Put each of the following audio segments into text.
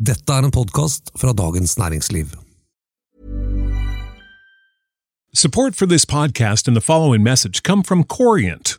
Dette er en podkast fra Dagens Næringsliv. Support for this podcast and the following message come from Corient.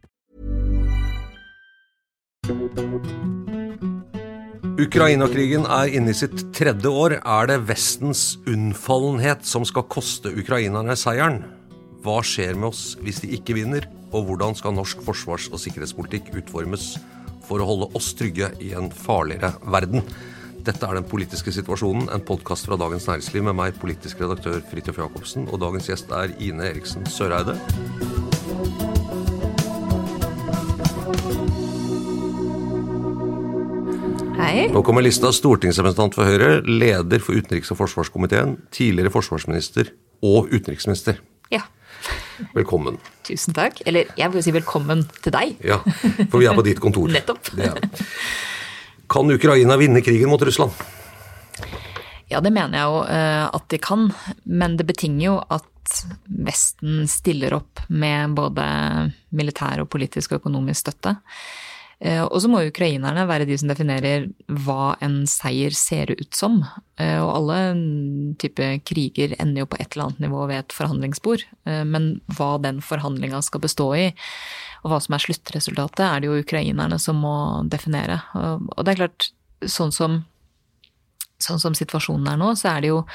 Ukraina-krigen er inne i sitt tredje år. Er det Vestens unnfallenhet som skal koste ukrainerne seieren? Hva skjer med oss hvis de ikke vinner? Og hvordan skal norsk forsvars- og sikkerhetspolitikk utformes for å holde oss trygge i en farligere verden? Dette er Den politiske situasjonen, en podkast fra Dagens Næringsliv med meg, politisk redaktør Fridtjof Jacobsen, og dagens gjest er Ine Eriksen Søreide. Hei. Nå kommer lista stortingsrepresentant for Høyre, leder for utenriks- og forsvarskomiteen, tidligere forsvarsminister og utenriksminister. Ja, Velkommen. tusen takk. Eller jeg vil si velkommen til deg. Ja, for vi er på ditt kontor. Nettopp. Er. Kan Ukraina vinne krigen mot Russland? Ja, det mener jeg jo eh, at de kan, men det betinger jo at Vesten stiller opp med både militær og politisk og økonomisk støtte. Eh, Og så må ukrainerne være de som definerer hva en seier ser ut som. Eh, Og alle type kriger ender jo på et eller annet nivå ved et forhandlingsbord. Eh, Men hva den forhandlinga skal bestå i, og hva som er sluttresultatet, er det jo ukrainerne som må definere. Og det er klart, sånn som, sånn som situasjonen er nå, så er det jo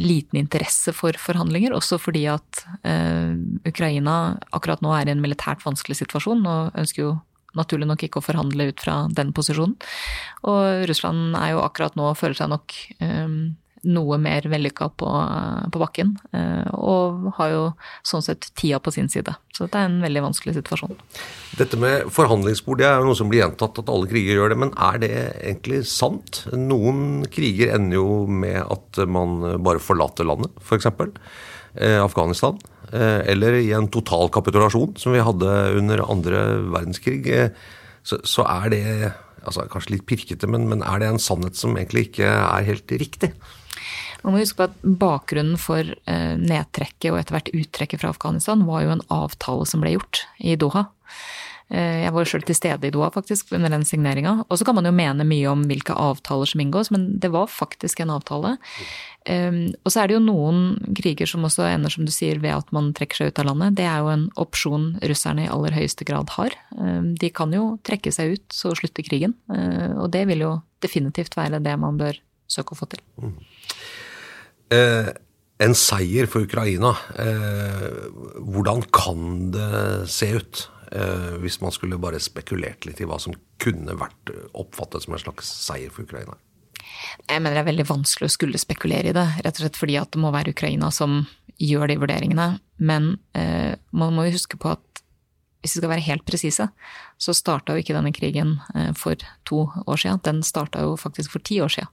liten interesse for forhandlinger, også fordi at Ukraina akkurat nå er i en militært vanskelig situasjon og ønsker jo naturlig nok ikke å forhandle ut fra den posisjonen. Og Russland er jo akkurat nå føler seg nok eh, noe mer vellykka på, på bakken, eh, og har jo sånn sett tida på sin side. Så dette er en veldig vanskelig situasjon. Dette med forhandlingsbord det er jo noe som blir gjentatt, at alle kriger gjør det. Men er det egentlig sant? Noen kriger ender jo med at man bare forlater landet, f.eks. Eh, Afghanistan. Eh, eller i en total kapitulasjon, som vi hadde under andre verdenskrig. Eh, så, så er det altså kanskje litt pirkete, men, men er det en sannhet som egentlig ikke er helt riktig? Man må huske på at Bakgrunnen for eh, nedtrekket og etter hvert uttrekket fra Afghanistan var jo en avtale som ble gjort i Doha. Eh, Jeg var sjøl til stede i Doha faktisk under den signeringa. Og så kan man jo mene mye om hvilke avtaler som inngås, men det var faktisk en avtale. Um, Og så er det jo noen kriger som også ender, som du sier, ved at man trekker seg ut av landet. Det er jo en opsjon russerne i aller høyeste grad har. Um, De kan jo trekke seg ut så slutte krigen. Uh, Og det vil jo definitivt være det man bør søke å få til. Eh, en seier for Ukraina, eh, hvordan kan det se ut? Eh, hvis man skulle bare spekulert litt i hva som kunne vært oppfattet som en slags seier for Ukraina? Jeg mener det er veldig vanskelig å skulle spekulere i det, rett og slett fordi at det må være Ukraina som gjør de vurderingene. Men eh, man må jo huske på at hvis vi skal være helt presise, så starta jo ikke denne krigen eh, for to år siden. Den starta jo faktisk for ti år siden.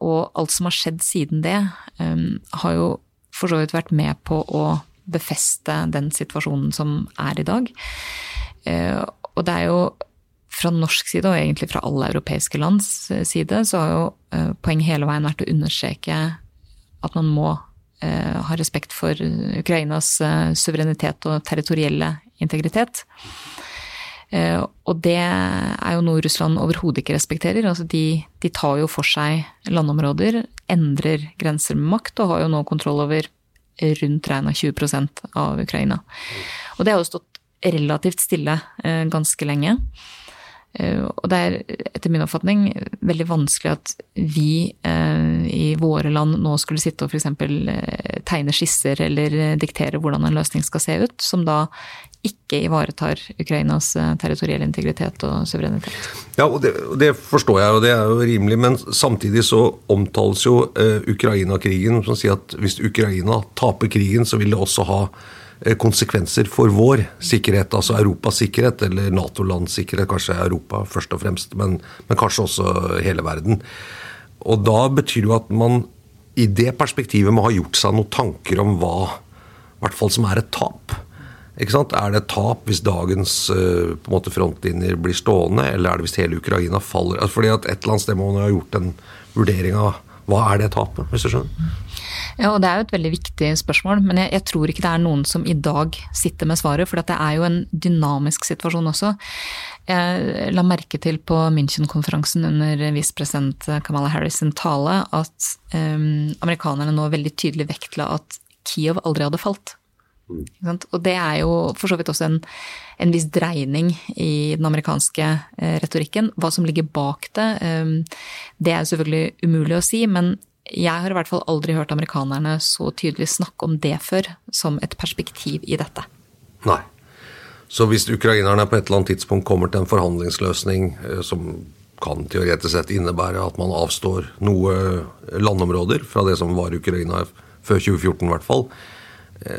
Og alt som har skjedd siden det, eh, har jo for så vidt vært med på å befeste den situasjonen som er i dag. Eh, og det er jo fra norsk side, og egentlig fra alle europeiske lands side, så har jo poenget hele veien vært å understreke at man må ha respekt for Ukrainas suverenitet og territorielle integritet. Eh, og det er jo noe Russland overhodet ikke respekterer. Altså de, de, tar jo for seg landområder, endrer grenser med makt og har jo nå kontroll over rundt regna 20% av Ukraina. Og det har jo stått relativt stille eh, ganske lenge. Eh, og det er etter min oppfatning veldig vanskelig at vi i våre land nå skulle sitte og f.eks. tegne skisser eller diktere hvordan en løsning skal se ut, som da ikke ivaretar Ukrainas eh, territorielle integritet og suverenitet. Ja, og det, det, forstår jeg, og det er jo rimelig, men samtidig så omtales jo uh, Ukraina-krigen som sier at hvis Ukraina taper krigen, så vil det også ha uh, konsekvenser for vår sikkerhet, altså Europas sikkerhet, eller Nato-lands sikkerhet, kanskje Europa først og fremst, men, men kanskje også hele verden. Og da betyr det jo at man i det perspektivet må ha gjort seg noen tanker om hva i hvert fall som er et tap. Er det et tap hvis dagens en måte frontlinjer blir stående, eller er det hvis hele Ukraina faller? Altså, fordi at Et eller annet sted må man ha gjort en vurdering av hva er det tapet, hvis du skjønner? Ja, og Det er jo et veldig viktig spørsmål, men jeg, jeg, tror ikke det er noen som i dag sitter med svaret. For det er jo en dynamisk situasjon også. Jeg la merke til på München-konferansen under visepresident Kamala Harris' sin tale at um, amerikanerne nå veldig tydelig vektla at Kiev aldri hadde falt. Og det er jo for så vidt også en, en viss dreining i den amerikanske eh, retorikken. Hva som ligger bak det, eh, det er selvfølgelig umulig å si. Men jeg har i hvert fall aldri hørt amerikanerne så tydelig snakke om det før, som et perspektiv i dette. Nei. Så hvis ukrainerne på et eller annet tidspunkt kommer til en forhandlingsløsning eh, som kan teoretisk sett innebære at man avstår noe landområder fra det som var Ukraina før 2014 i hvert fall, Eh,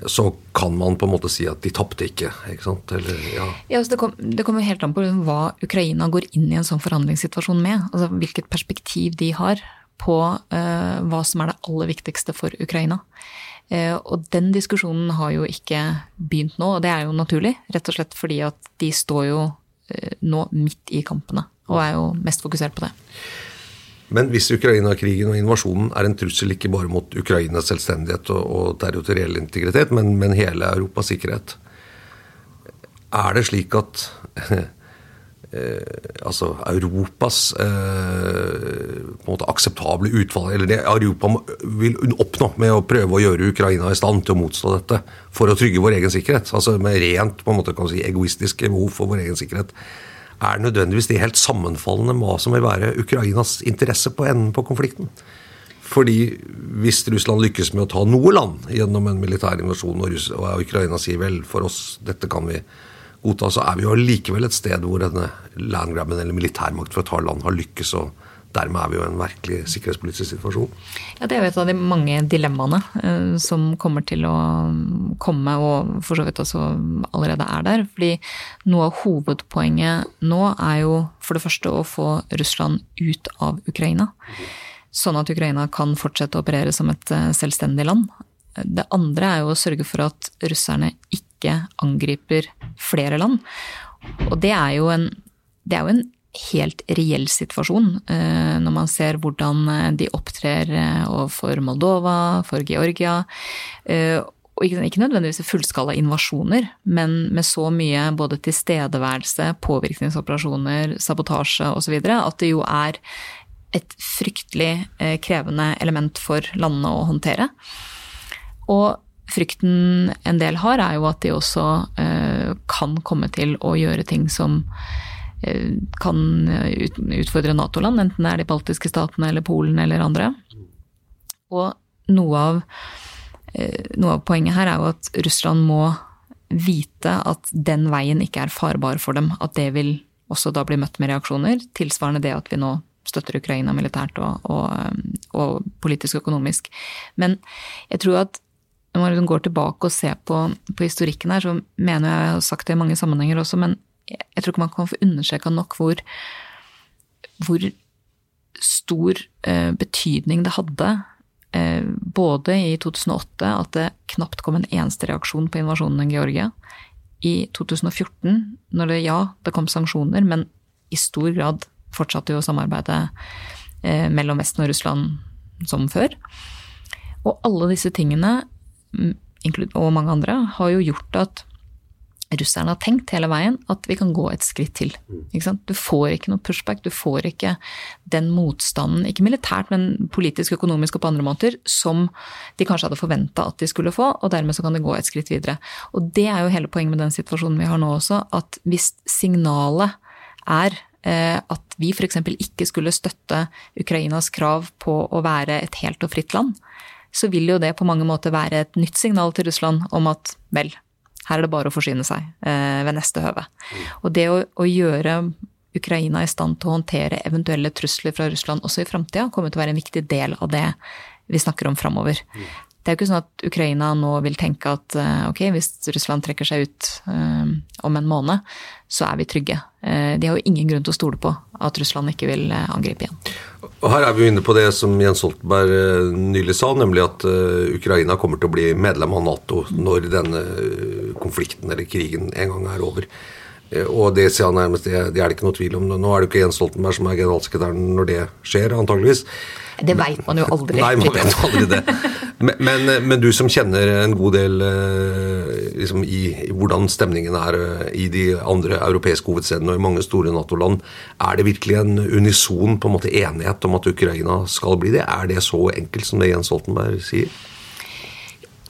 så kan man på en måte si at de tapte ikke. ikke sant? Eller, ja. ja altså det, kom, kommer helt an på hva Ukraina går inn i en sånn forhandlingssituasjon med. altså Hvilket perspektiv de har på uh, hva som er det aller viktigste for Ukraina. Uh, og den diskusjonen har jo ikke begynt nå, og det er jo naturlig. Rett og slett fordi at de står jo uh, nå midt i kampene, og er jo mest fokusert på det. Men hvis Ukraina-krigen og invasjonen er en trussel ikke bare mot Ukrainas selvstendighet og, og territoriell integritet, men, men, hele Europas sikkerhet, er det slik at eh, altså Europas eh, på en måte akseptable utfall, eller det Europa vil oppnå med å prøve å gjøre Ukraina i stand til å motstå dette for å trygge vår egen sikkerhet, altså med rent på en måte kan si, egoistiske behov for vår egen sikkerhet, er nødvendigvis de helt sammenfallende med hva som vil være Ukrainas interesse på enden på konflikten. Fordi hvis Russland lykkes med å ta noe land gjennom en militær invasjon, og, Russ og Ukraina sier vel, for oss, dette kan vi godta, så er vi jo likevel et sted hvor denne landgrabben eller militærmakt for å ta land har lykkes. og dermed er vi jo i en virkelig sikkerhetspolitisk situasjon. Ja, Det er jo et av de mange dilemmaene eh, som kommer til å komme, og for så vidt også allerede er der. Fordi noe av hovedpoenget nå er jo for det første å få Russland ut av Ukraina. Sånn at Ukraina kan fortsette å operere som et eh, selvstendig land. Det andre er jo å sørge for at russerne ikke angriper flere land. Og det er jo en, det er jo en helt reell situasjon eh, når man ser hvordan eh, de opptrer eh, overfor Moldova, for Georgia. Og ikke nødvendigvis fullskala invasjoner, men med så mye både tilstedeværelse, påvirkningsoperasjoner, sabotasje osv. at det jo er et fryktelig krevende element for landene å håndtere. Og frykten en del har, er jo at de også kan komme til å gjøre ting som kan utfordre Nato-land, enten det er de baltiske statene eller Polen eller andre. Og noe av, eh, noe av poenget her er jo at Russland må vite at den veien ikke er farbar for dem. At det vil også da bli møtt med reaksjoner. Tilsvarende det at vi nå støtter Ukraina militært og, og, og politisk og økonomisk. Men jeg tror at når man går tilbake og ser på, på, historikken her, så mener jeg, jeg har sagt det i mange sammenhenger også, men jeg tror ikke man kan få understreka nok hvor, hvor stor eh, betydning det hadde eh, både i 2008 at det knapt kom en eneste reaksjon på invasjonen av Georgia. I 2014, når det ja, det kom sanksjoner, men i stor grad fortsatte jo samarbeidet eh, mellom Vesten og Russland som før. Og alle disse tingene, og mange andre, har jo gjort at russerne har tenkt hele veien at vi kan gå et skritt til. Du får ikke noe pushback, du får ikke den motstanden, ikke militært, men politisk, økonomisk og på andre måter, som de kanskje hadde forventa at de skulle få, og dermed så kan det gå et skritt videre. Og det er jo hele poenget med den situasjonen vi har nå også, at hvis signalet er Eh, at vi f.eks. ikke skulle støtte Ukrainas krav på å være et helt og fritt land, så vil jo det på mange måter være et nytt signal til Russland om at vel, her er det bare å forsyne seg eh, ved neste høve. Og det å, å gjøre Ukraina i stand til å håndtere eventuelle trusler fra Russland også i framtida, kommer til å være en viktig del av det vi snakker om framover. Det er jo ikke sånn at Ukraina nå vil tenke at eh, ok, hvis Russland trekker seg ut um, om en måned, så er vi trygge. Uh, de har jo ingen grunn til å stole på at Russland ikke vil angripe igjen. Her er vi inne på det som Jens Stoltenberg nylig sa, nemlig at uh, Ukraina kommer til å bli medlem av Nato når denne konflikten eller krigen en gang er over. Og det sier han nærmest, det, det er det ikke noe tvil om. Nå er det ikke Jens Stoltenberg som er generalsekretæren når det skjer, antageligvis. Det veit man jo aldri. Nei, man vet aldri det. Men, men, men, du som kjenner en god del eh, liksom, i, i, hvordan stemningen er eh, i de andre europeiske hovedstedene og i mange store Nato-land, er det virkelig en unison på en måte enighet om at Ukraina skal bli det? Er det så enkelt som det Jens Stoltenberg sier?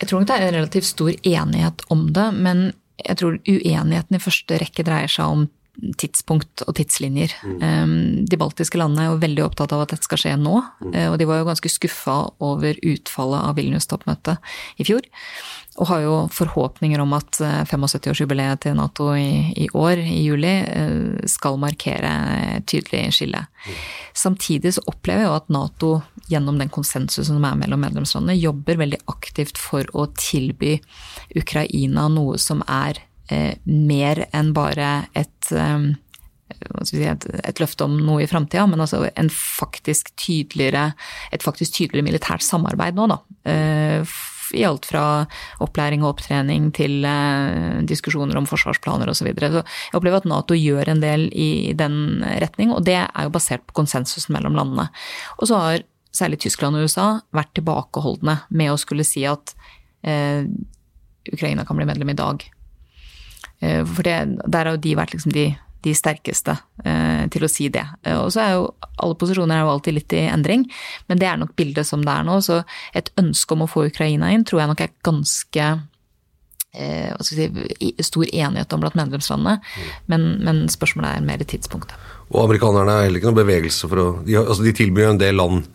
Jeg tror nok det er en relativt stor enighet om det, men jeg tror uenigheten i første rekke dreier seg om tidspunkt og tidslinjer. Mm. De baltiske landene er jo veldig opptatt av at dette skal skje nå, mm. og de var jo ganske skuffa over utfallet av Vilnius-toppmøtet i fjor. Og har jo forhåpninger om at 75-årsjubileet til Nato i, i, år, i juli, eh, skal markere tydelig skille. Mm. Samtidig så opplever jeg jo at Nato gjennom den konsensusen som er mellom medlemslandene, jobber veldig aktivt for å tilby Ukraina noe som er eh, mer enn bare et, eh, si, et, løfte om noe i framtida, men altså en faktisk et faktisk tydeligere militært samarbeid nå, da. Eh, I alt fra opplæring og opptrening til eh, diskusjoner om forsvarsplaner osv. Så, videre. så jeg opplever at Nato gjør en del i den retning, og det er jo basert på konsensusen mellom landene. Og så har særlig Tyskland og USA vært tilbakeholdne med å skulle si at eh, Ukraina kan bli medlem i dag. Eh, for det, der har jo de vært liksom de, de sterkeste eh, til å si det. Eh, og så er jo alle posisjoner er jo alltid litt i endring, men det er nok bildet som det er nå. Så et ønske om å få Ukraina inn tror jeg nok er ganske eh, si, stor enighet om blant medlemslandene, men, men, spørsmålet er mer tidspunktet. Og amerikanerne er heller ikke noen bevegelse for å De, altså de tilbyr jo en del land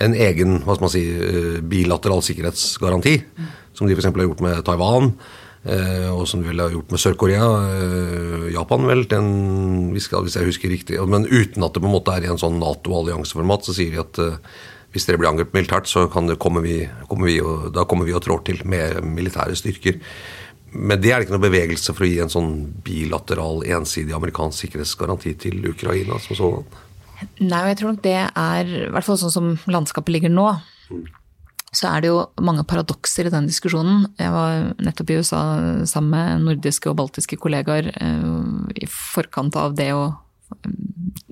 en egen hva skal man si, bilateral sikkerhetsgaranti, som de f.eks. har gjort med Taiwan. Eh, og som de vel har gjort med Sør-Korea. Eh, Japan, vel, den, hvis jeg husker riktig. Men uten at det på en måte er i en sånn Nato-allianseformat, så sier de at eh, hvis dere blir angrepet militært, så det, kommer vi, kommer vi da kommer vi og trår til med militære styrker. Men det er det ikke noe bevegelse for å gi en sånn bilateral, ensidig amerikansk sikkerhetsgaranti til Ukraina som sådan? Nei, og jeg tror nok det er, i hvert fall sånn som landskapet ligger nå, så er det jo mange paradokser i den diskusjonen. Jeg var nettopp i USA sammen med nordiske og baltiske kollegaer eh, i forkant av det å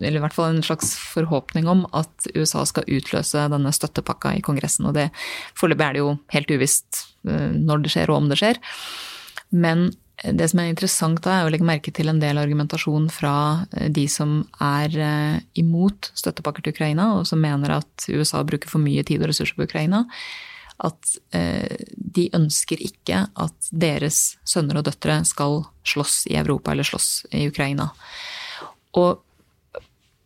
eller i hvert fall en slags forhåpning om at USA skal utløse denne støttepakka i Kongressen. Og det foreløpig er det jo helt uvisst eh, når det skjer og om det skjer. Men det som er interessant da, er å legge merke til en del argumentasjon fra eh, de som er eh, imot støttepakker til Ukraina, og som mener at USA bruker for mye tid og ressurser på Ukraina. At eh, de ønsker ikke at deres sønner og døtre skal slåss i Europa eller slåss i Ukraina. Og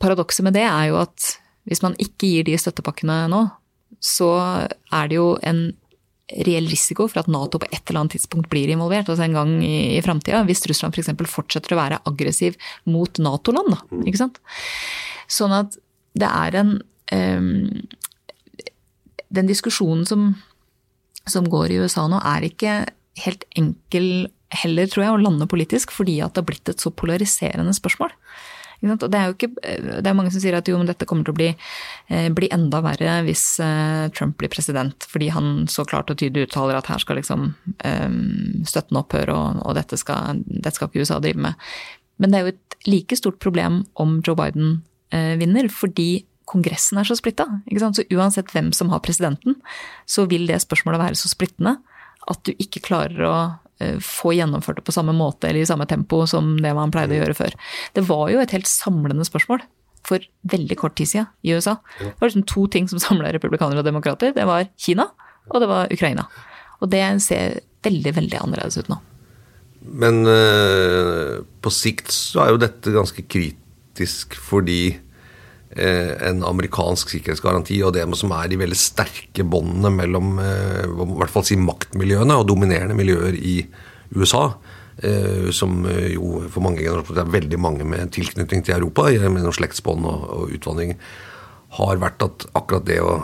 paradokset med det er jo at hvis man ikke gir de støttepakkene nå, så er det jo en reell risiko for at Nato på et eller annet tidspunkt blir involvert, altså en gang i, i framtida, hvis Russland f.eks. For fortsetter å være aggressiv mot Nato-land. Ikke sant? Sånn at det er en um, Den diskusjonen som, som går i USA nå, er ikke helt enkel heller, tror jeg, å lande politisk, fordi at det har blitt et så polariserende spørsmål. Og det er jo ikke, det er mange som sier at jo, men dette kommer til å bli, eh, bli enda verre hvis eh, Trump blir president, fordi han så klart og tydelig uttaler at her skal liksom um, støtten opphøre, og, og dette, skal, dette, skal, ikke USA drive med. Men det er jo et like stort problem om Joe Biden vinner, fordi Kongressen er så splitta. Så uansett hvem som har presidenten, så vil det spørsmålet være så splittende at du ikke klarer å Eh, få gjennomført det på samme måte eller i samme tempo som det man pleide å gjøre før. Det var jo et helt samlende spørsmål for veldig kort tid siden i USA. Det var liksom to ting som samla republikanere og demokrater. Det var Kina, og det var Ukraina. Og det ser veldig, veldig annerledes ut nå. Men øh, på sikt så er jo dette ganske kritisk fordi Eh, en amerikansk sikkerhetsgaranti og det som er de veldig sterke båndene mellom eh, i hvert fall si maktmiljøene og dominerende miljøer i USA. Eh, som jo for mange generasjoner er veldig mange med tilknytning til Europa, gjennom slektsbånd og utvandring, har vært at akkurat det å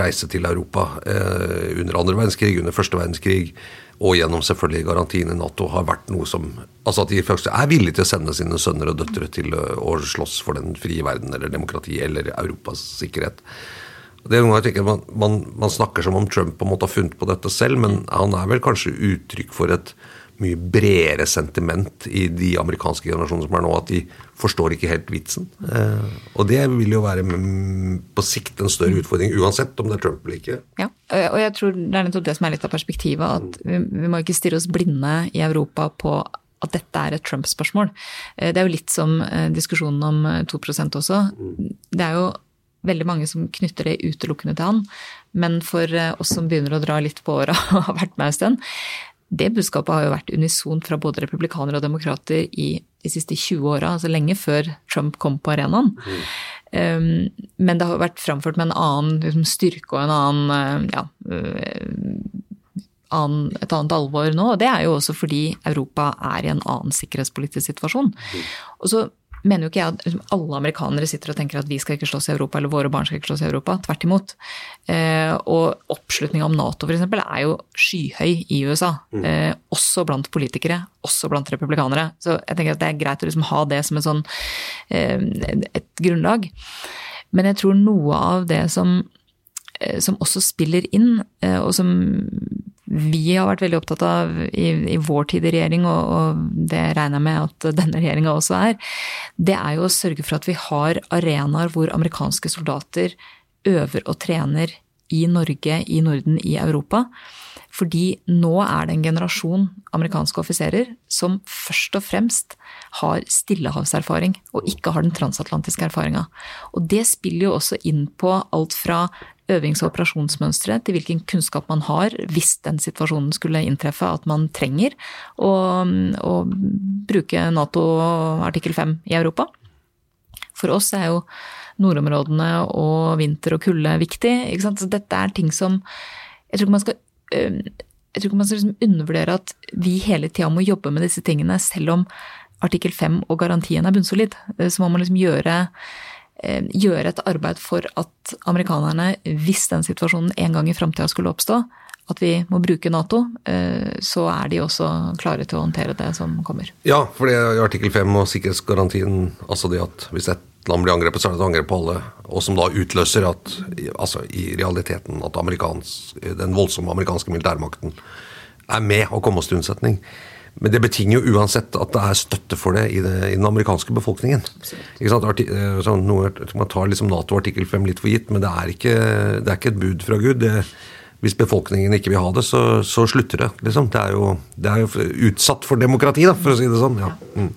reise til Europa under andre verdenskrig, under første verdenskrig, og gjennom selvfølgelig garantien i Nato, har vært noe som Altså at de først er villige til å sende sine sønner og døtre til å slåss for den frie verden eller demokrati eller Europas sikkerhet. Det er noe jeg tenker, man, man, man, snakker som om Trump på en måte har funnet på dette selv, men han er vel kanskje uttrykk for et mye bredere sentiment i de amerikanske generasjonene som er nå, at de forstår ikke helt vitsen. Eh, og det vil jo være på sikt en større utfordring, uansett om det er Trump eller ikke. Ja, og jeg tror det er nettopp det som er litt av perspektivet, at vi, vi må ikke stirre oss blinde i Europa på at dette er et Trump-spørsmål. Eh, det er jo litt som eh, diskusjonen om 2% også. Det er jo veldig mange som knytter det utelukkende til han. Men for oss som begynner å dra litt på åra og har vært med en stund, det budskapet har jo vært unisont fra både republikanere og demokrater i de siste 20 åra, altså lenge før Trump kom på arenaen. Mm. Um, men det har vært framført med en annen liksom, styrke og en annen uh, ja, uh, annen, et annet alvor nå. Og det er jo også fordi Europa er i en annen sikkerhetspolitisk situasjon. Mm. Og så mener jo ikke jeg at liksom, alle amerikanere sitter og tenker at vi skal ikke slåss i Europa, eller våre barn skal ikke slåss i Europa. Tvert imot. Eh, og oppslutninga om Nato f.eks. er jo skyhøy i USA. Mm. Eh, også blant politikere, også blant republikanere. Så jeg tenker at det er greit å liksom ha det som et sånn eh, et grunnlag. Men jeg tror noe av det som, som også spiller inn, og som vi har vært veldig opptatt av i, i vår tid i regjering, og, og, det regner jeg med at denne regjeringa også er, det er jo å sørge for at vi har arenaer hvor amerikanske soldater øver og trener i Norge, i Norden, i Europa. Fordi nå er det en generasjon amerikanske offiserer som først og fremst har stillehavserfaring, og ikke har den transatlantiske erfaringa. Og det spiller jo også inn på alt fra øvings- og operasjonsmønstre til hvilken kunnskap man har hvis den situasjonen skulle inntreffe at man trenger å, bruke Nato artikkel 5 i Europa. For oss er jo nordområdene og vinter og kulde viktig. Ikke sant? Så dette er ting som Jeg tror ikke man skal ikke man skal liksom undervurdere at vi hele tida må jobbe med disse tingene, selv om artikkel 5 og garantien er bunnsolid. Så må man liksom gjøre gjøre et arbeid for at amerikanerne, hvis den situasjonen en gang i framtida skulle oppstå, at vi må bruke Nato, eh, så er de også klare til å håndtere det som kommer. Ja, for det er artikkel 5 og sikkerhetsgarantien, altså det at hvis et land blir angrepet, så er det et angrep på alle. Og som da utløser at altså i realiteten at den voldsomme amerikanske militærmakten er med og kommer oss til unnsetning. Men det betinger jo uansett at det er støtte for det i, det, i den amerikanske befolkningen. Arti, sånn, noe, man tar liksom Nato artikkel 5 litt for gitt, men det er ikke, det er ikke et bud fra Gud. Det, hvis befolkningen ikke vil ha det, så, så slutter det. Liksom. Det, er jo, det, er jo, utsatt for demokrati, da, for å si det sånn. Ja. Mm.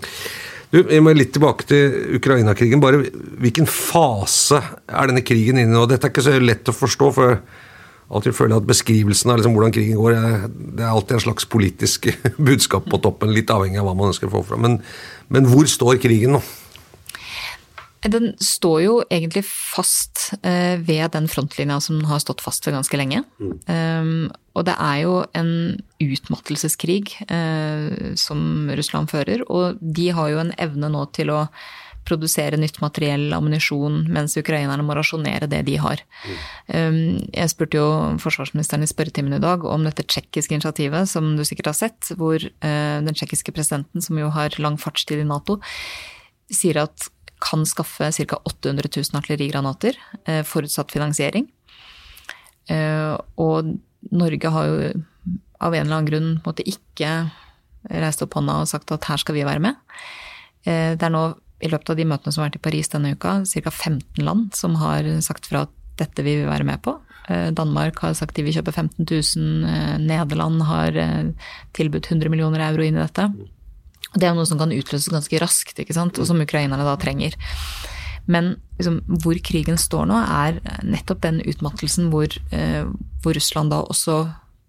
Du, vi må litt tilbake til Ukraina-krigen. Bare Hvilken fase er denne krigen inne i nå? Dette er ikke så lett å forstå. for alltid føler at beskrivelsen av liksom hvordan krigen går, det er alltid en slags politisk budskap på toppen. Litt avhengig av hva man ønsker å få fram. Men, men hvor står krigen nå? Den står jo egentlig fast eh, ved den frontlinja som har stått fast for ganske lenge. Mm. Um, og det er jo en utmattelseskrig uh, som Russland fører, og de har jo en evne nå til å produsere nytt materiell, ammunisjon, mens ukrainerne må rasjonere det de har. Um, jeg spurte jo forsvarsministeren i spørretimen i dag om dette tsjekkiske initiativet, som du sikkert har sett, hvor uh, den tsjekkiske presidenten, som jo har lang fartstid i Nato, sier at kan skaffe ca. 800 000 artillerigranater, uh, forutsatt finansiering. Uh, og Norge har jo av en eller annen grunn måtte ikke reist opp hånda og sagt at her skal vi være med. Det er nå i løpet av de møtene som har vært i Paris denne uka, ca. 15 land som har sagt fra at dette vil vi være med på. Eh, Danmark har sagt de vil kjøpe 15 000. Eh, Nederland har eh, tilbudt 100 millioner euro inn i dette. Det er noe som kan utløses ganske raskt, ikke sant? og som ukrainerne da trenger. Men liksom, hvor krigen står nå, er nettopp den utmattelsen hvor, hvor, Russland da også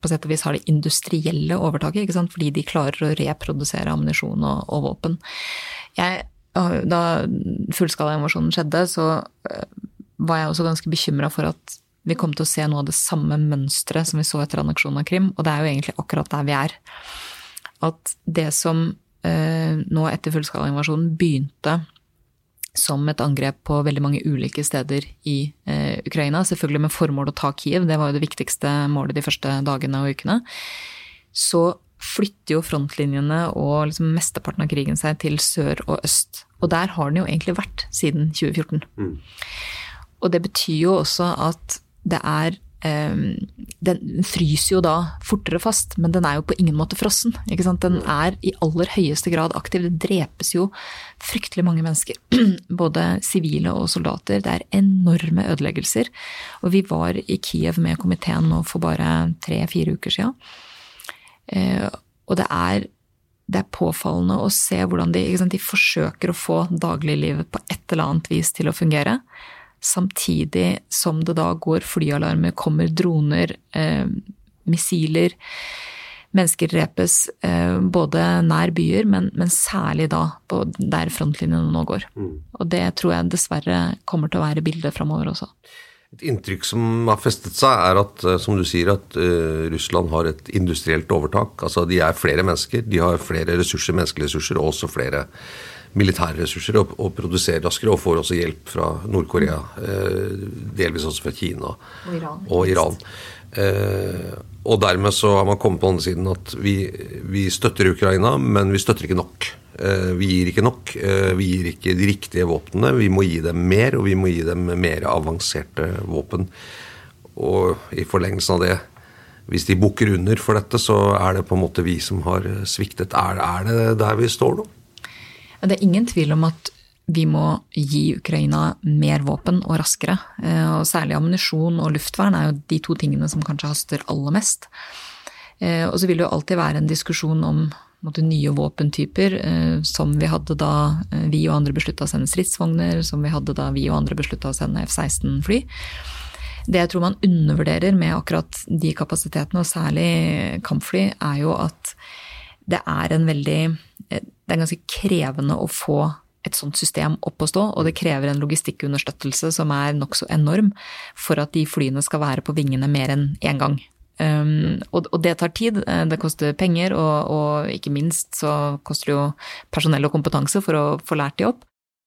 på sett og vis har det industrielle overtaket, ikke sant? fordi de klarer å reprodusere ammunisjon og, og våpen. Jeg da fullskalainvasjonen skjedde, så eh, var jeg også ganske bekymra for at vi kom til å se noe av det samme mønsteret som vi så etter anneksjonen av Krim. Og det er jo egentlig akkurat der vi er. At det som eh, nå etter fullskalainvasjonen begynte som et angrep på veldig mange ulike steder i eh, Ukraina, selvfølgelig med formål å ta Kiev, det var jo det viktigste målet de første dagene og ukene, så flytter jo frontlinjene og liksom mesteparten av krigen seg til sør og øst. Og der har den jo egentlig vært siden 2014. Mm. Og det betyr jo også at det er um, Den fryser jo da fortere fast, men den er jo på ingen måte frossen. Den er i aller høyeste grad aktiv. Det drepes jo fryktelig mange mennesker. Både sivile og soldater. Det er enorme ødeleggelser. Og vi var i Kiev med komiteen nå for bare tre-fire uker siden. Eh, og det er, det er påfallende å se hvordan de, sant, de forsøker å få dagliglivet på et eller annet vis til å fungere. Samtidig som det da går flyalarmer, kommer droner, eh, missiler. Mennesker drepes eh, både nær byer, men, men særlig da der frontlinjene nå går. Mm. Og det tror jeg dessverre kommer til å være bildet framover også. Et inntrykk som har festet seg, er at eh, som du sier, at uh, Russland har et industrielt overtak. Altså De er flere mennesker, de har flere ressurser, menneskelige ressurser, og også flere militære ressurser, og, og produserer raskere. Og får også hjelp fra Nord-Korea, uh, delvis også fra Kina og Iran. Og Iran. Uh, og dermed så har man kommet på andre siden at vi, vi støtter Ukraina, men vi støtter ikke nok. Eh, vi gir ikke nok. Eh, vi gir ikke de riktige våpnene. Vi må gi dem mer, og vi må gi dem mer avanserte våpen. Og i forlengelsen av det, hvis de bukker under for dette, så er det på en måte vi som har sviktet. Er, er det der vi står nå? Det er ingen tvil om at vi må gi Ukraina mer våpen og raskere. Eh, og særlig ammunisjon og luftvern er jo de to tingene som kanskje haster aller mest. Og så vil det jo alltid være en diskusjon om måte, nye våpentyper, eh, som vi hadde da eh, vi og andre beslutta å sende stridsvogner, som vi hadde da vi og andre beslutta å sende F-16-fly. Det jeg tror man undervurderer med akkurat de kapasitetene, og særlig kampfly, er jo at det er en veldig eh, Det er ganske krevende å få et sånt system opp å stå, og det krever en logistikkunderstøttelse som er nokså enorm for at de flyene skal være på vingene mer enn én gang. Um, og, og, det tar tid. Eh, det koster penger, og, og, ikke minst så koster det jo personell og kompetanse for å få lært de opp.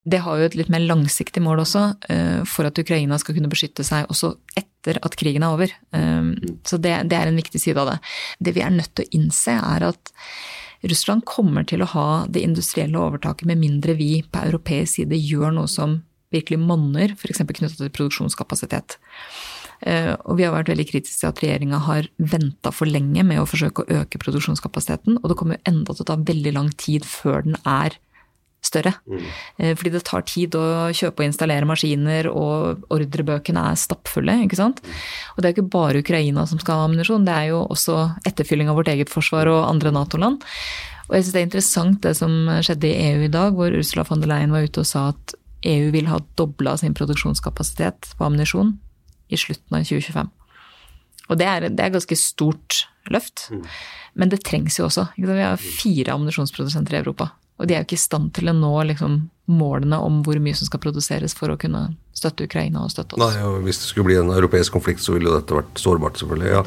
Det har jo et litt mer langsiktig mål også, uh, for at Ukraina skal kunne beskytte seg også etter at krigen er over. Um, så det, det, er en viktig side av det. Det vi er nødt til å innse, er at Russland kommer til å ha det industrielle overtaket med mindre vi på europeisk side gjør noe som virkelig monner, f.eks. knyttet til produksjonskapasitet. Eh, og vi har vært veldig kritiske til at regjeringa har venta for lenge med å forsøke å øke produksjonskapasiteten, og det kommer jo enda til å ta veldig lang tid før den er større. Mm. Eh, fordi det tar tid å kjøpe og installere maskiner, og ordrebøkene er stappfulle. ikke sant? Og det er ikke bare Ukraina som skal ha ammunisjon, det er jo også etterfylling av vårt eget forsvar og andre Nato-land. Og jeg syns det er interessant det som skjedde i EU i dag, hvor Ursula von der Leyen var ute og sa at EU vil ha dobla sin produksjonskapasitet på ammunisjon i slutten av 2025. Og det er, det er ganske stort løft. Mm. Men det trengs jo også. Vi har fire ammunisjonsprodusenter i Europa. Og de er jo ikke i stand til å nå liksom, målene om hvor mye som skal produseres for å kunne støtte Ukraina og støtte oss. Nei, og Hvis det skulle bli en europeisk konflikt, så ville dette vært sårbart, selvfølgelig. ja.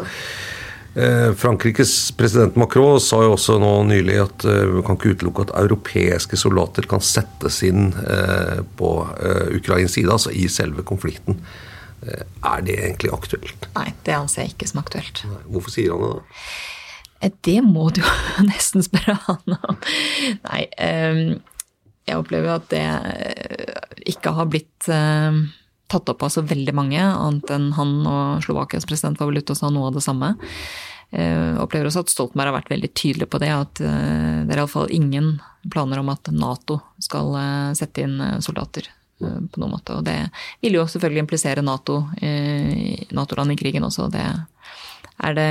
Eh, Frankrikes president Macron sa jo også nå nylig at eh, vi kan ikke utelukke at europeiske soldater kan settes inn eh, på Ukrains side, altså i selve konflikten. Er det egentlig aktuelt? Nei, det anser jeg ikke som aktuelt. Hvorfor sier han det da? Det må du jo nesten spørre han om. Nei, jeg opplever at det ikke har blitt tatt opp av så veldig mange, annet enn han og Slovakias president var vel ute og sa noe av det samme. Jeg eh, opplever også at Stoltenberg har vært veldig tydelig på det, at eh, det er iallfall ingen planer om at Nato skal eh, sette inn soldater på noen måte. Og det vil jo selvfølgelig implisere Nato, Nato-land i krigen også. Det er det,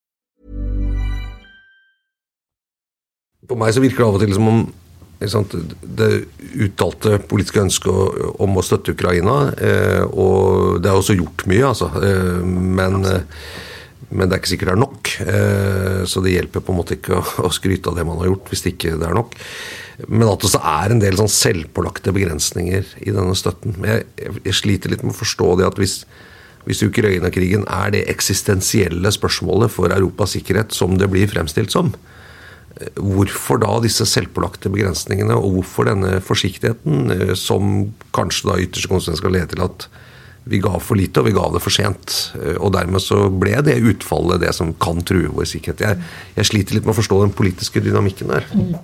På meg så virker det av og til som om sant, det uttalte politiske ønsket om å støtte Ukraina. Eh, og det er også gjort mye, altså. Eh, men, eh, men, det er ikke sikkert det er nok. Eh, så det hjelper på en måte ikke å, å, skryte av det man har gjort, hvis det ikke det er nok. Men at det også er en del sånn selvpålagte begrensninger i denne støtten. Jeg, jeg, sliter litt med å forstå det at hvis, hvis Ukraina-krigen er det eksistensielle spørsmålet for Europas sikkerhet som det blir fremstilt som, Hvorfor da disse selvpålagte begrensningene, og hvorfor denne forsiktigheten, eh, som kanskje da ytterste konsekvens skal lede til at vi ga for lite, og vi ga det for sent. Eh, og dermed så ble det utfallet det som kan true vår sikkerhet. Jeg, jeg sliter litt med å forstå den politiske dynamikken der. Mm.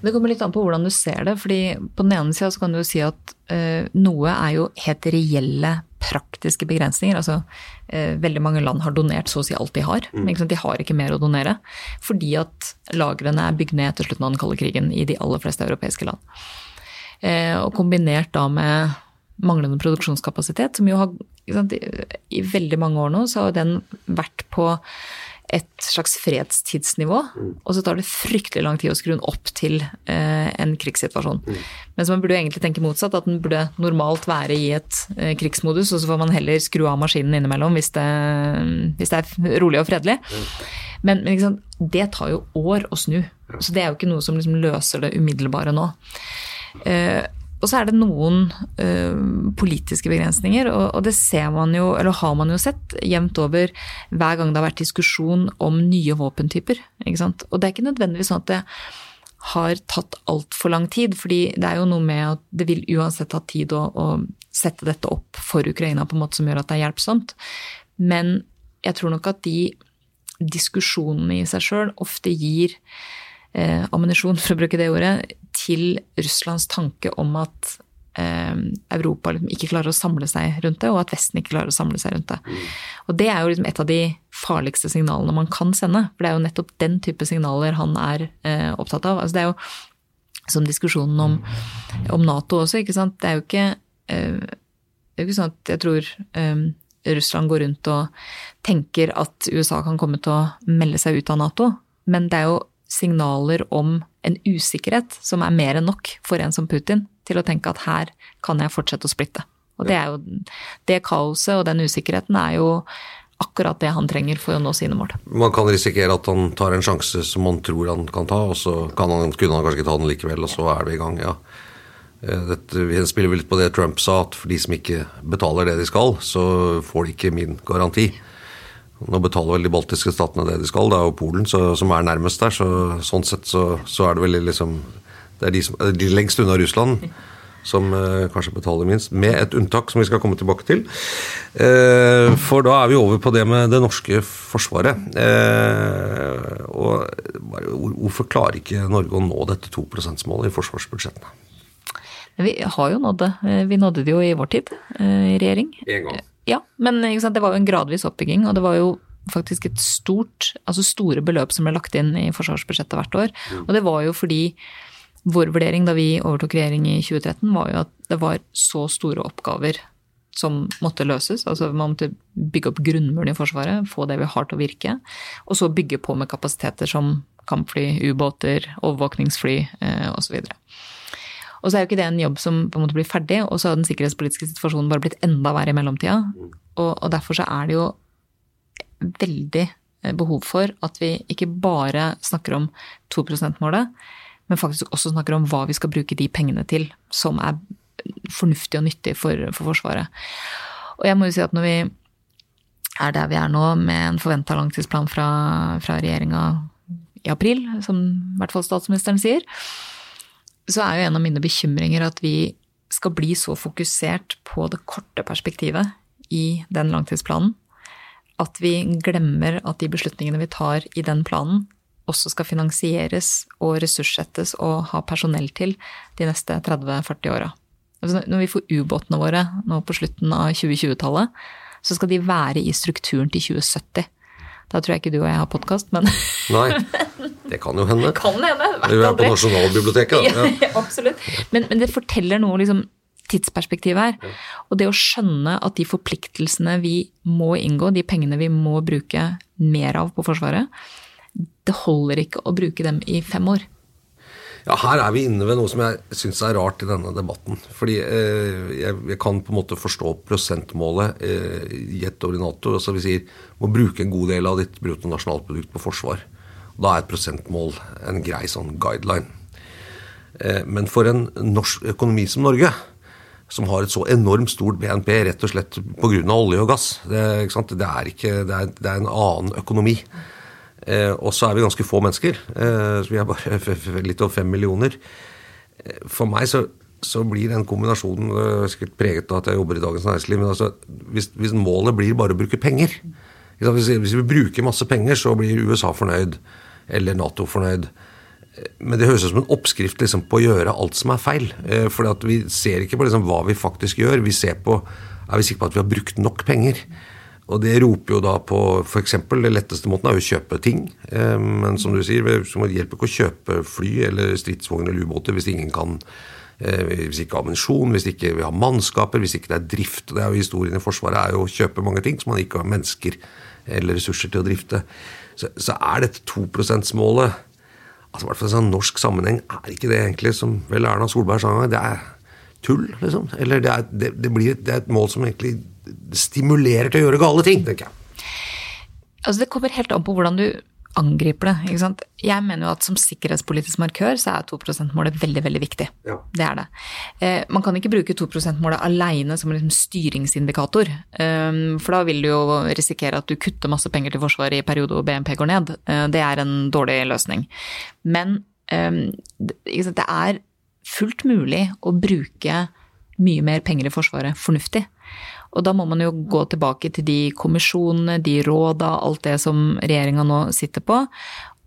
Det kommer litt an på hvordan du ser det. fordi På den ene sida kan du jo si at uh, noe er jo helt reelle praktiske begrensninger. altså eh, Veldig mange land har donert så å si alt de har. Mm. De har ikke mer å donere. Fordi at lagrene er bygd ned etter slutten av den kalde krigen i de aller fleste europeiske land. Eh, og kombinert da med manglende produksjonskapasitet, som jo har sant, I veldig mange år nå så har den vært på et slags fredstidsnivå, mm. og så tar det fryktelig lang tid å skru den opp til eh, en krigssituasjon. Mm. Mens man burde jo egentlig tenke motsatt, at den burde normalt være i et eh, krigsmodus, og så får man heller skru av maskinen innimellom hvis det, hvis det er rolig og fredelig. Mm. Men, men liksom, det tar jo år å snu, så det er jo ikke noe som liksom løser det umiddelbare nå. Eh, og så er det noen ø, politiske begrensninger, og, og, det ser man jo, eller har man jo sett jevnt over hver gang det har vært diskusjon om nye våpentyper. Ikke sant? Og det er ikke nødvendigvis sånn at det har tatt altfor lang tid, fordi det er jo noe med at det vil uansett ta tid å, å sette dette opp for Ukraina på en måte som gjør at det er hjelpsomt. Men jeg tror nok at de diskusjonene i seg sjøl ofte gir eh, ammunisjon, for å bruke det ordet, til Russlands tanke om at eh, Europa liksom ikke klarer å samle seg rundt det, og at Vesten ikke klarer å samle seg rundt det. Mm. Og det er jo liksom et av de farligste signalene man kan sende. For det er jo nettopp den type signaler han er eh, opptatt av. Altså det er jo som diskusjonen om, om, Nato også, ikke sant. Det er jo ikke, eh, det er jo ikke sånn at jeg tror eh, Russland går rundt og tenker at USA kan komme til å melde seg ut av Nato. Men det er jo signaler om en usikkerhet som er mer enn nok for en som Putin til å tenke at her kan jeg fortsette å splitte. Og det er jo Det kaoset og den usikkerheten er jo akkurat det han trenger for å nå sine mål. Man kan risikere at han tar en sjanse som man tror han kan ta, og så kan han, kunne han kanskje ikke ta den likevel, og så er vi i gang. ja. Eh, dette, vi spiller litt på det Trump sa, at for de som ikke betaler det de skal, så får de ikke min garanti. Nå betaler vel de baltiske statene det de skal, det er jo Polen så, som er nærmest der. Så, sånn sett så, så, er det vel liksom Det er de, som, de lengst unna Russland. som eh, kanskje betaler minst, med et unntak som vi skal komme tilbake til. Eh, for da er vi over på det med det norske forsvaret. Eh, og hvorfor klarer ikke Norge å nå dette 2 %-målet i forsvarsbudsjettene? Vi har jo nådd det. Eh, Vi nådde det jo i vår tid, eh, i regjering. En gang. Ja, men det var jo en gradvis oppbygging, og det var jo faktisk et stort, altså store beløp som ble lagt inn i forsvarsbudsjettet hvert år. Og det var jo fordi vår vurdering da vi overtok regjering i 2013, var jo at det var så store oppgaver som måtte løses. Altså man måtte bygge opp grunnmuren i Forsvaret, få det vi har til å virke. Og så bygge på med kapasiteter som kampfly, ubåter, overvåkningsfly eh, osv. Og så er jo ikke det en jobb som på en måte blir ferdig, og så har den sikkerhetspolitiske situasjonen bare blitt enda verre i mellomtida. Og, og derfor så er det jo veldig eh, behov for at vi ikke bare snakker om 2 %-målet, men faktisk også snakker om hva vi skal bruke de pengene til, som er fornuftig og nyttig for, for Forsvaret. Og jeg må jo si at når vi er der vi er nå, med en forventa langtidsplan fra, fra regjeringa i april, som i hvert fall statsministeren sier, så er jo en av mine bekymringer at vi skal bli så fokusert på det korte perspektivet i den langtidsplanen at vi glemmer at de beslutningene vi tar i den planen, også skal finansieres og ressurssettes og ha personell til de neste 30-40 åra. Altså når vi får ubåtene våre nå på slutten av 2020-tallet, så skal de være i strukturen til 2070. Da tror jeg ikke du og jeg har podkast, men Nei, det kan jo hende. kan hende. vet Vi er på. Nasjonalbiblioteket, da. Ja. Ja, absolutt. Men, men det forteller noe liksom tidsperspektiv her. Og det å skjønne at de forpliktelsene vi må inngå, de pengene vi må bruke mer av på Forsvaret, det holder ikke å bruke dem i fem år. Ja, Her er vi inne ved noe som jeg syns er rart i denne debatten. Fordi eh, jeg, kan på en måte forstå prosentmålet eh, i Nato. Altså vi sier må bruke en god del av ditt bruttonasjonalprodukt på forsvar. Da er et prosentmål en grei sånn guideline. Eh, men for en norsk økonomi som Norge, som har et så enormt stort BNP rett og slett pga. olje og gass, det, det, er, ikke, det, er, det er en annen økonomi. Eh, og så er vi ganske få mennesker. Eh, så vi er bare litt over fem millioner. Eh, For meg så, så blir den kombinasjonen eh, sikkert preget av at jeg jobber i Dagens Næringsliv. Men altså, hvis, hvis målet blir bare å bruke penger hvis, hvis vi bruker masse penger, så blir USA fornøyd. Eller Nato fornøyd. Eh, Men det høres ut som en oppskrift liksom, på å gjøre alt som er feil. Eh, For vi ser ikke på liksom, hva vi faktisk gjør. Vi ser på er vi sikre på at vi har brukt nok penger. Og det roper jo da på f.eks. det letteste måten er jo å kjøpe ting. Eh, Men som du sier, det hjelper ikke å kjøpe fly eller stridsvogner eller ubåter hvis ingen kan eh, hvis ikke ammunisjon, hvis ikke vi har mannskaper, hvis ikke det er drift. Det er jo Historien i Forsvaret er jo å kjøpe mange ting som man ikke har mennesker eller ressurser til å drifte. Så, så er dette 2 %-målet altså i hvert fall i sånn norsk sammenheng er ikke det egentlig som vel Erna Solberg sa en gang, det er tull, liksom. Eller det er, det, det blir, det er et mål som egentlig stimulerer til å gjøre gale ting, tenker jeg. Altså Det kommer helt an på hvordan du angriper det. ikke sant? Jeg mener jo at som sikkerhetspolitisk markør så er 2 %-målet veldig veldig viktig. Ja. Det er det. Eh, man kan ikke bruke 2 %-målet alene som en liksom styringsindikator. Um, for da vil du jo risikere at du kutter masse penger til Forsvaret i periode hvor BNP går ned. Uh, det er en dårlig løsning. Men um, det er fullt mulig å bruke mye mer penger i Forsvaret fornuftig. Og da må man jo gå tilbake til de kommisjonene, de råda, alt det som regjeringa nå sitter på,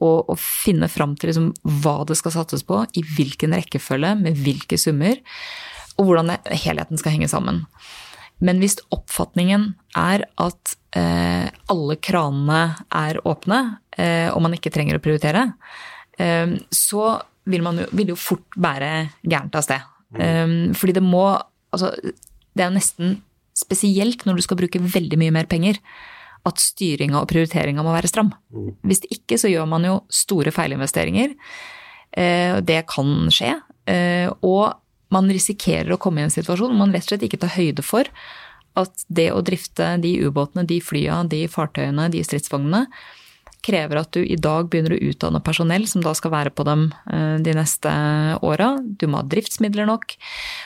og, og finne fram til liksom hva det skal satses på, i hvilken rekkefølge, med hvilke summer, og hvordan det, helheten skal henge sammen. Men hvis oppfatningen er at eh, alle kranene er åpne, eh, og man ikke trenger å prioritere, eh, så vil man jo, vil jo fort bære gærent av sted. Eh, fordi det må Altså, det er jo nesten spesielt når du skal bruke veldig mye mer penger, at styringa og prioriteringa må være stram. Hvis det ikke så gjør man jo store feilinvesteringer. Eh, Det kan skje. eh, Og man risikerer å komme i en situasjon hvor man rett og slett ikke tar høyde for at det å drifte de ubåtene, de flya, de fartøyene, de stridsvognene, krever at du i dag begynner å utdanne personell som da skal være på dem eh, de neste åra. Du må ha driftsmidler nok.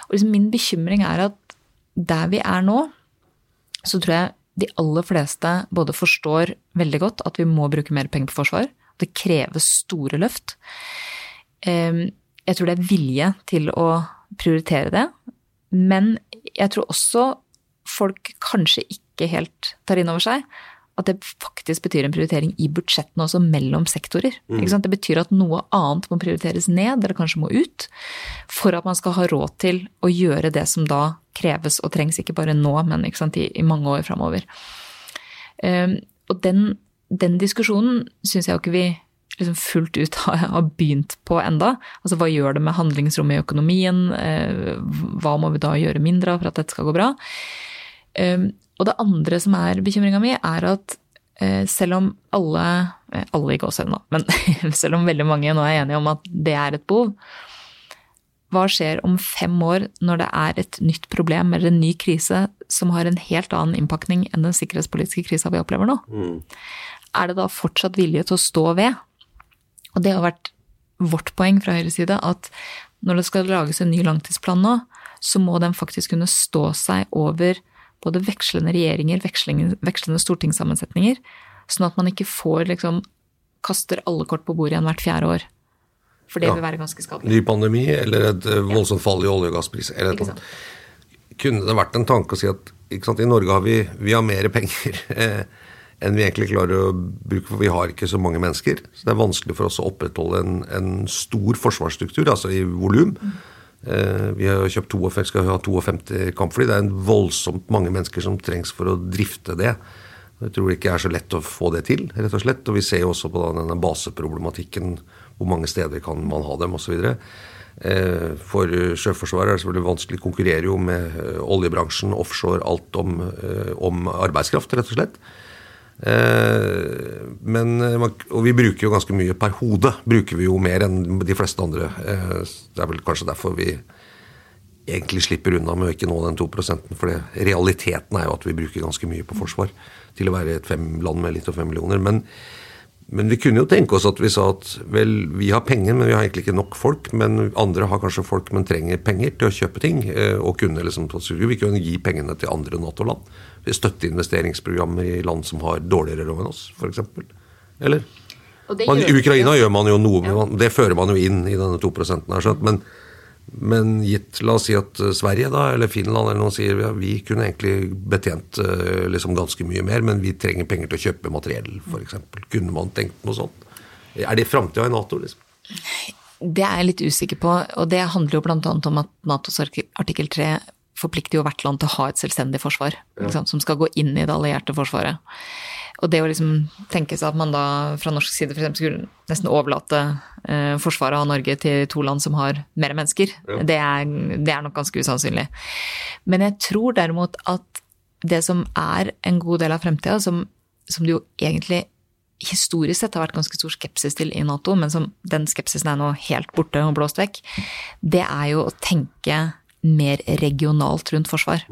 Og liksom min bekymring er at der vi er nå, så tror jeg de aller fleste både forstår veldig godt at vi må bruke mer penger på forsvar. Det kreves store løft. Eh, Jeg tror det er vilje til å prioritere det. Men jeg tror også folk kanskje ikke helt tar inn over seg at det faktisk betyr en prioritering i budsjettene også mellom sektorer. Sant? Det betyr at noe annet må prioriteres ned, eller kanskje må ut, for at man skal ha råd til å gjøre det som da kreves og trengs, ikke bare nå, men sant, i, i mange år framover. Um, og den, den diskusjonen syns jeg jo ikke vi liksom fullt ut har, begynt på enda. Altså hva gjør det med handlingsrommet i økonomien? Eh, hva må vi da gjøre mindre av for at dette skal gå bra? Og det andre som er bekymringa mi, er at eh, selv om alle alle Alle i nå, men selv om veldig mange nå er enige om at det er et behov, hva skjer om fem år når det er et nytt problem eller en ny krise som har en helt annen innpakning enn den sikkerhetspolitiske krisa vi opplever nå? Er det da fortsatt vilje til å stå ved? Og det har vært vårt poeng fra Høyres side, at når det skal lages en ny langtidsplan nå, så må den faktisk kunne stå seg over både vekslende regjeringer, vekslende, stortingssammensetninger, sånn at man ikke får liksom kaster alle kort på bordet igjen hvert fjerde år. For det Ja. vil være ganske skadelig. Ny pandemi eller et eh, voldsomt fall i olje- og gasspris. Eller et eller annet. Kunne det vært en tanke å si at sant, i Norge har vi, vi har mer penger eh, enn vi egentlig klarer å bruke, for vi har ikke så mange mennesker. Så det er vanskelig for oss å opprettholde en, en stor forsvarsstruktur, altså i volum. Eh, vi har kjøpt 52, skal ha 52 kampfly. Det er en voldsomt mange mennesker som trengs for å drifte det. Jeg tror det ikke er så lett å få det til, rett og slett. Og vi ser jo også på denne baseproblematikken. Hvor mange steder kan man ha dem, osv. Eh, For Sjøforsvaret er det selvfølgelig vanskelig. Konkurrerer jo med eh, oljebransjen, offshore, alt om, eh, om arbeidskraft, rett og slett. Eh, Men, eh, og vi bruker jo ganske mye per hode. Bruker vi jo mer enn de fleste andre. Eh, Det er vel kanskje derfor vi egentlig slipper unna med å ikke nå den 2% For realiteten er jo at vi bruker ganske mye på forsvar til å være et fem land med litt over fem millioner. Men, men vi kunne jo tenke oss at vi sa at vel, vi har penger, men vi har egentlig ikke nok folk. Men andre har kanskje folk, men trenger penger til å kjøpe ting. eh, Og kunne liksom, vi kunne gi pengene til andre Nato-land. Vi støtte investeringsprogrammer i land som har dårligere råd enn oss, f.eks. Eller? I Ukraina gjør man jo noe, med, det fører man jo inn i denne 2% her. Men, men gitt, la oss si at eh, Sverige da, eller Finland eller noen sier ja, vi kunne egentlig betjent eh, liksom ganske mye mer, men vi trenger penger til å kjøpe materiell, f.eks. Kunne man tenkt noe sånt? Er det framtida i Nato? liksom? Det er jeg litt usikker på, og det handler jo annet om at Natos artikkel 3 forplikter jo hvert land til å ha et selvstendig forsvar, sant, som skal gå inn i det allierte forsvaret. Og det å liksom tenke seg at man da fra norsk side eksempel skulle nesten overlate eh, forsvaret av Norge til to land som har mer mennesker, det, er, det er nok ganske usannsynlig. Men jeg tror derimot at det som er en god del av fremtida, som, som det jo egentlig historisk sett har vært ganske stor skepsis til i Nato, men som den skepsisen er nå helt borte og blåst vekk, det er jo å tenke mer regionalt rundt forsvar.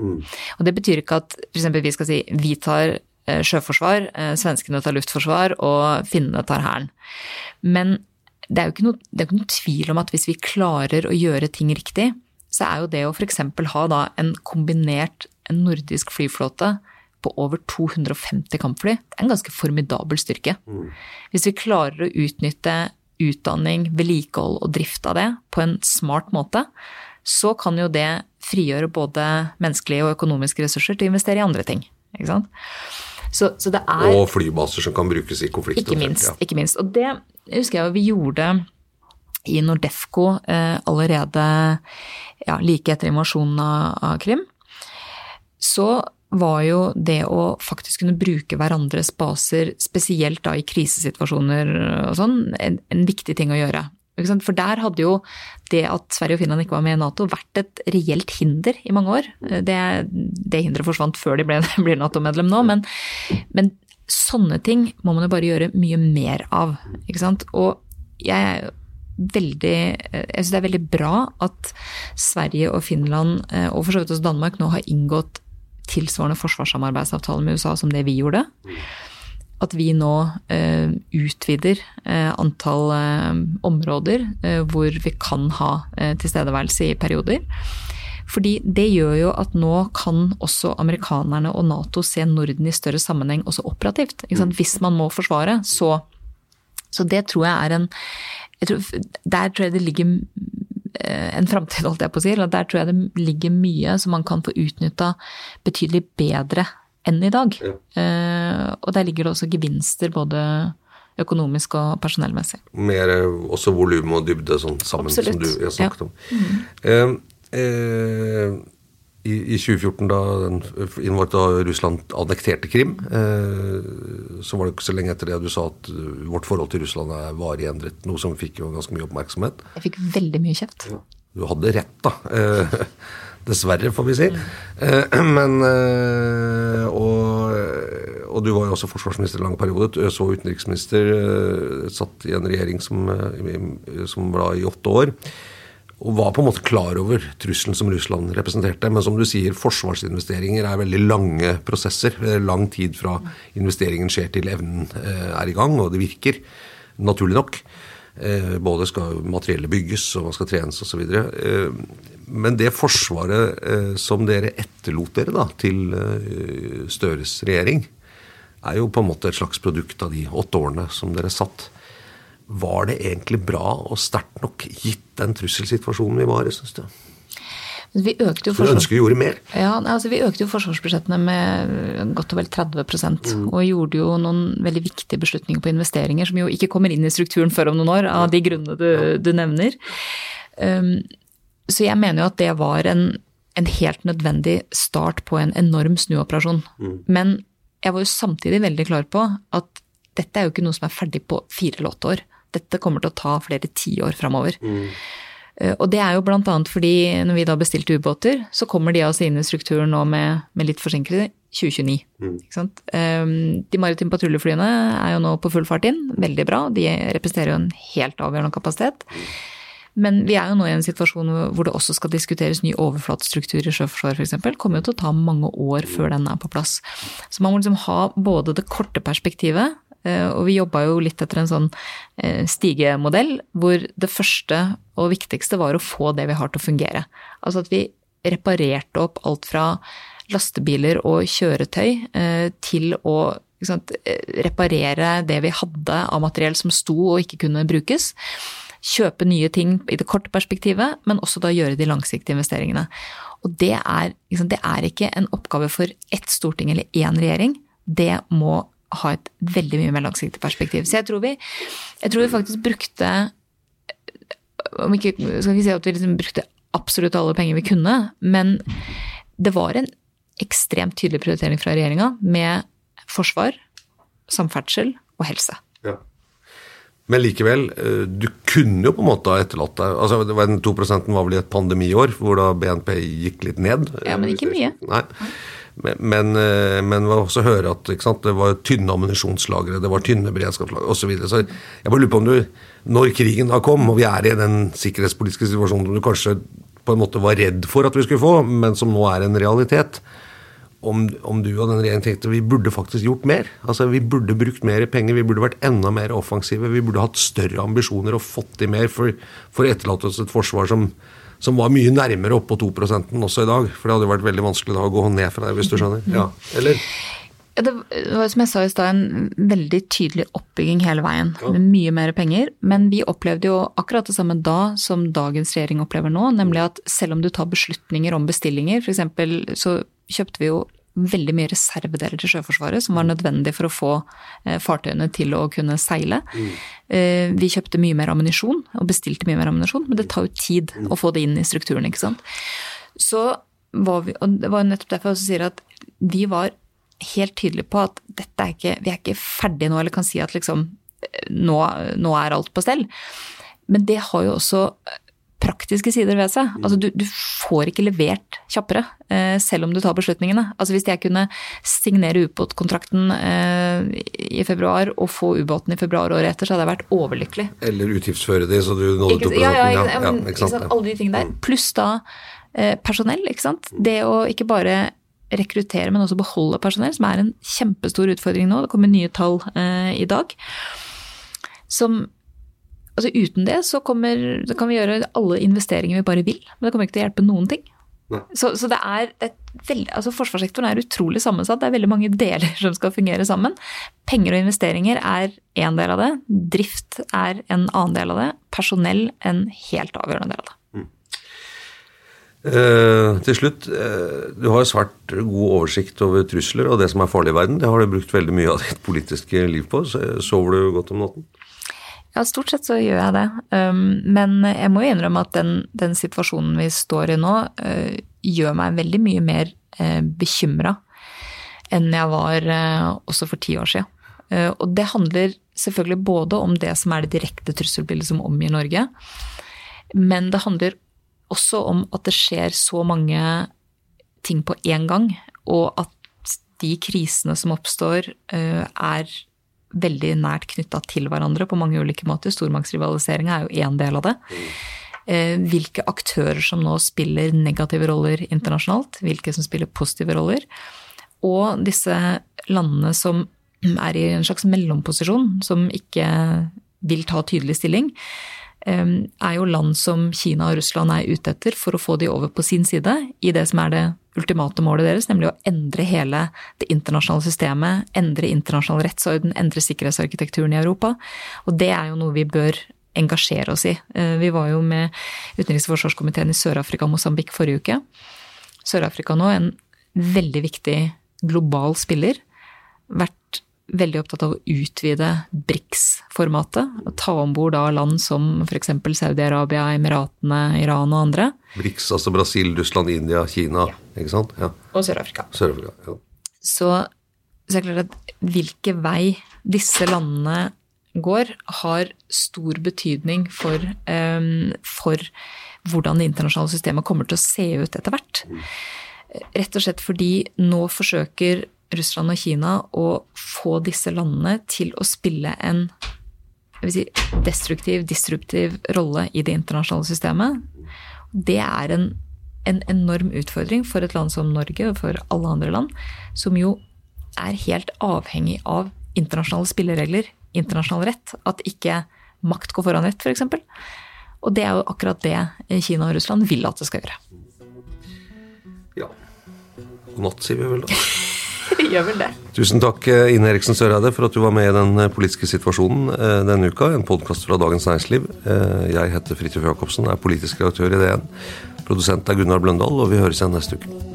Og det betyr ikke at f.eks. vi skal si vi tar sjøforsvar, eh, svenskene tar luftforsvar og finnene tar hæren. Men det er jo ikke noe, det er ikke noe tvil om at hvis vi klarer å gjøre ting riktig, så er jo det å f.eks. ha da en kombinert nordisk flyflåte på over 250 kampfly, det er en ganske formidabel styrke. Hvis vi klarer å utnytte utdanning, vedlikehold og drift av det på en smart måte, så kan jo det frigjøre både menneskelige og økonomiske ressurser til å investere i andre ting. Ikke sant? Så, så det er Og flybaser som kan brukes i konflikter. ikke minst. ja. ikke minst. Og det husker jeg vi gjorde i Nordefco eh, allerede ja, like etter invasjonen av, av Krim. Så var jo det å faktisk kunne bruke hverandres baser, spesielt da i krisesituasjoner og sånn, en, en viktig ting å gjøre. For der hadde jo det at Sverige og Finland ikke var med i Nato, vært et reelt hinder i mange år. Det, det hinderet forsvant før de ble, blir Nato-medlem nå, men, men sånne ting må man jo bare gjøre mye mer av. Ikke sant? Og jeg veldig Jeg syns det er veldig bra at Sverige og Finland, eh, og for så vidt også Danmark, nå har inngått tilsvarende forsvarssamarbeidsavtaler med USA som det vi gjorde. At vi nå eh, utvider eh, antall eh, områder eh, hvor vi kan ha eh, tilstedeværelse i perioder. Fordi det gjør jo at nå kan også amerikanerne og Nato se Norden i større sammenheng, også operativt. Ikke sant? Hvis man må forsvare, så Så det tror jeg er en jeg tror, Der tror jeg det ligger eh, en framtid, holdt jeg på å si. eller Der tror jeg det ligger mye som man kan få utnytta betydelig bedre enn i dag. Eh, og der ligger det også gevinster både økonomisk og personellmessig. Mer eh, også volum og dybde sånn sammen, Absolutt. som du har snakket Ja. Mm. om. Eh, eh, i, I 2014, da, den, da Russland annekterte Krim, eh, så var det ikke så lenge etter det du sa at vårt forhold til Russland er varig endret. Noe som fikk jo ganske mye oppmerksomhet. Jeg fikk veldig mye kjeft. Du hadde rett, da. Dessverre, får vi si. Eh, men eh, og, og du var jo også forsvarsminister i lang periode. Så utenriksminister. Eh, satt i en regjering som, som var i åtte år. Og var på en måte klar over trusselen som Russland representerte. Men som du sier, forsvarsinvesteringer er veldig lange prosesser. Er Lang tid fra investeringen skjer til evnen er i gang, og det virker. Naturlig nok. Eh, Både skal materiellet bygges, og man skal trenes osv. Men det forsvaret eh, som dere etterlot dere da, til eh, Støres regjering, er jo på en måte et slags produkt av de åtte årene som dere satt. Var det egentlig bra og sterkt nok, gitt den trusselsituasjonen vi var i, syns du? Vi økte jo forsvars-. Ja, altså Vi økte jo forsvarsbudsjettene med godt og vel 30 Mm. og gjorde jo noen veldig viktige beslutninger på investeringer som jo ikke kommer inn i strukturen før om noen år, av de grunnene du, du nevner. Um, så jeg mener jo at det var en, en helt nødvendig start på en enorm snuoperasjon. Men jeg var jo samtidig veldig klar på at dette er jo ikke noe som er ferdig på fire eller åtte år. Dette kommer til å ta flere tiår framover. Eh, Og det er jo annet fordi når vi da bestilte ubåter, så kommer de altså inn i strukturen nå med, med litt forsinkelse 2029. Ikke sant? Um, De maritime patruljeflyene er jo nå på full fart inn. Veldig bra. De representerer jo en helt avgjørende kapasitet. Men vi er jo nå i en situasjon hvor det også skal diskuteres ny overflatestruktur i Sjøforsvaret f.eks. kommer jo til å ta mange år før den er på plass. Så man må liksom ha både det korte perspektivet, eh, og vi jobba jo litt etter en sånn eh, stigemodell, hvor det første og viktigste var å få det vi har til å fungere. Altså at vi reparerte opp alt fra lastebiler og kjøretøy eh, til å sant, eh, reparere det vi hadde av materiell som sto og ikke kunne brukes kjøpe nye ting i det korte perspektivet, men også da gjøre de langsiktige investeringene. Og det er, sant, det er ikke en oppgave for ett storting eller én regjering. Det må ha et veldig mye mer langsiktig perspektiv. Så jeg tror vi, jeg tror vi faktisk brukte om ikke, skal ikke si at vi liksom brukte absolutt alle penger vi kunne, men det var en ekstremt tydelig prioritering fra regjeringa med forsvar, samferdsel og helse. Ja. Men likevel, eh, du kunne jo på en måte ha etterlatt deg altså Den 2% var vel i et pandemiår, hvor da BNP gikk litt ned. Ja, men ikke mye. Nei. Men, men, eh, vi også høre at sant, det var tynne ammunisjonslagre, det var tynne beredskapslagre osv. Så, videre. så jeg bare lurer på om du, når krigen da kom, og vi er i den sikkerhetspolitiske situasjonen som du kanskje på en måte var redd for at vi skulle få, men som nå er en realitet, om, om du og den regjeringen tenkte vi burde faktisk gjort mer. Altså Vi burde brukt mer penger, vi burde vært enda mer offensive. Vi burde hatt større ambisjoner og fått til mer for, for å etterlate oss et forsvar som, som var mye nærmere oppå 2 også i dag. For det hadde vært veldig vanskelig da å gå ned fra det, hvis du skjønner. Ja, eller? Ja, det var som jeg sa i stad, en veldig tydelig oppbygging hele veien. Med mye mer penger. Men vi opplevde jo akkurat det samme da som dagens regjering opplever nå. Nemlig at selv om du tar beslutninger om bestillinger, f.eks. så kjøpte vi jo veldig mye reservedeler til Sjøforsvaret som var nødvendig for å få eh, fartøyene til å kunne seile. Mm. vi kjøpte mye mer ammunisjon og bestilte mye mer ammunisjon, men det tar jo tid å få det inn i strukturen, ikke sant. Så var vi, og det var nettopp derfor jeg også sier at vi var helt tydelige på at dette er ikke, vi er ikke ferdige nå, eller kan si at liksom nå, nå er alt på stell. Men det har jo også praktiske sider ved seg. Altså du, du får ikke levert kjappere, eh, selv om du tar beslutningene. Altså Hvis jeg kunne signere ubåtkontrakten eh, i februar og få ubåten i februar året etter, så hadde jeg vært overlykkelig. Eller utgiftsføre de, så du nådde Ikke, ja, ja, ja, ja, ikke ikke sant? sant, alle de tingene der. Pluss da eh, personell, ikke sant. Det å ikke bare rekruttere, men også beholde personell, som er en kjempestor utfordring nå. Det kommer nye tall eh, i dag. Som Altså Uten det så, kommer, så kan vi gjøre alle investeringer vi bare vil, men det kommer ikke til å hjelpe noen ting. Så, så det er et veldig, altså Forsvarssektoren er utrolig sammensatt. Det er veldig mange deler som skal fungere sammen. Penger og investeringer er én del av det. Drift er en annen del av det. Personell en helt avgjørende del av det. Eh, til slutt, eh, du har svært god oversikt over trusler og det som er farlig i verden. Det har du brukt veldig mye av ditt politiske liv på. Sover du godt om natten? Ja, stort sett så gjør jeg det. Um, men jeg må jo innrømme at den, den situasjonen vi står i nå, uh, gjør meg veldig mye mer uh, bekymra enn jeg var uh, også for ti år siden. Og det handler selvfølgelig både om det som er det direkte trusselbildet som omgir Norge, men det handler også om at det skjer så mange ting på én gang, og at de krisene som oppstår, er veldig nært knytta til hverandre på mange ulike måter. Stormaktsrivalisering er jo én del av det. Eh, Hvilke aktører som nå spiller negative roller internasjonalt, hvilke som spiller positive roller. Og disse landene som er i en slags mellomposisjon, som ikke vil ta tydelig stilling, eh, er jo land som Kina og Russland er ute etter for å få de over på sin side i det som er det ultimate målet deres, nemlig å endre hele det internasjonale systemet, endre internasjonal rettsorden, endre sikkerhetsarkitekturen i Europa. Og det er jo noe vi bør engasjere oss i. Eh, Vi var jo med utenriks- og forsvarskomiteen i Sør-Afrika og Mosambik forrige uke. Sør-Afrika nå en veldig viktig global spiller. Vært veldig opptatt av å utvide BRICS-formatet. Ta om bord land som f.eks. Saudi-Arabia, Emiratene, Iran og andre. BRICS, altså Brasil, Russland, India, Kina. Ikke sant? Ja. Og Sør-Afrika. Sør-Afrika. Ja. Så, så er det klart at hvilke vei disse landene går, har stor betydning for, um, for hvordan det internasjonale systemet kommer til å se ut etter hvert. Rett og slett fordi nå forsøker Russland og Kina å få disse landene til å spille en si, destruktiv, disruptiv rolle i det internasjonale systemet. Det er en, en enorm utfordring for et land som Norge og for alle andre land, som jo er helt avhengig av internasjonale spilleregler, internasjonal rett. At ikke makt går foran rett, f.eks. Og det er jo akkurat det Kina og Russland vil at det skal gjøre. ja. God natt, sier vi vel da. Gjør vel det. Tusen takk, eh, Ine Eriksen Søreide, for at du var med i den eh, politiske situasjonen eh, denne uka. En podkast fra Dagens Næringsliv. Jeg heter Fridtjof Jacobsen, er politisk redaktør i DN. Produsent er Gunnar Bløndal, og vi høres igjen neste uke.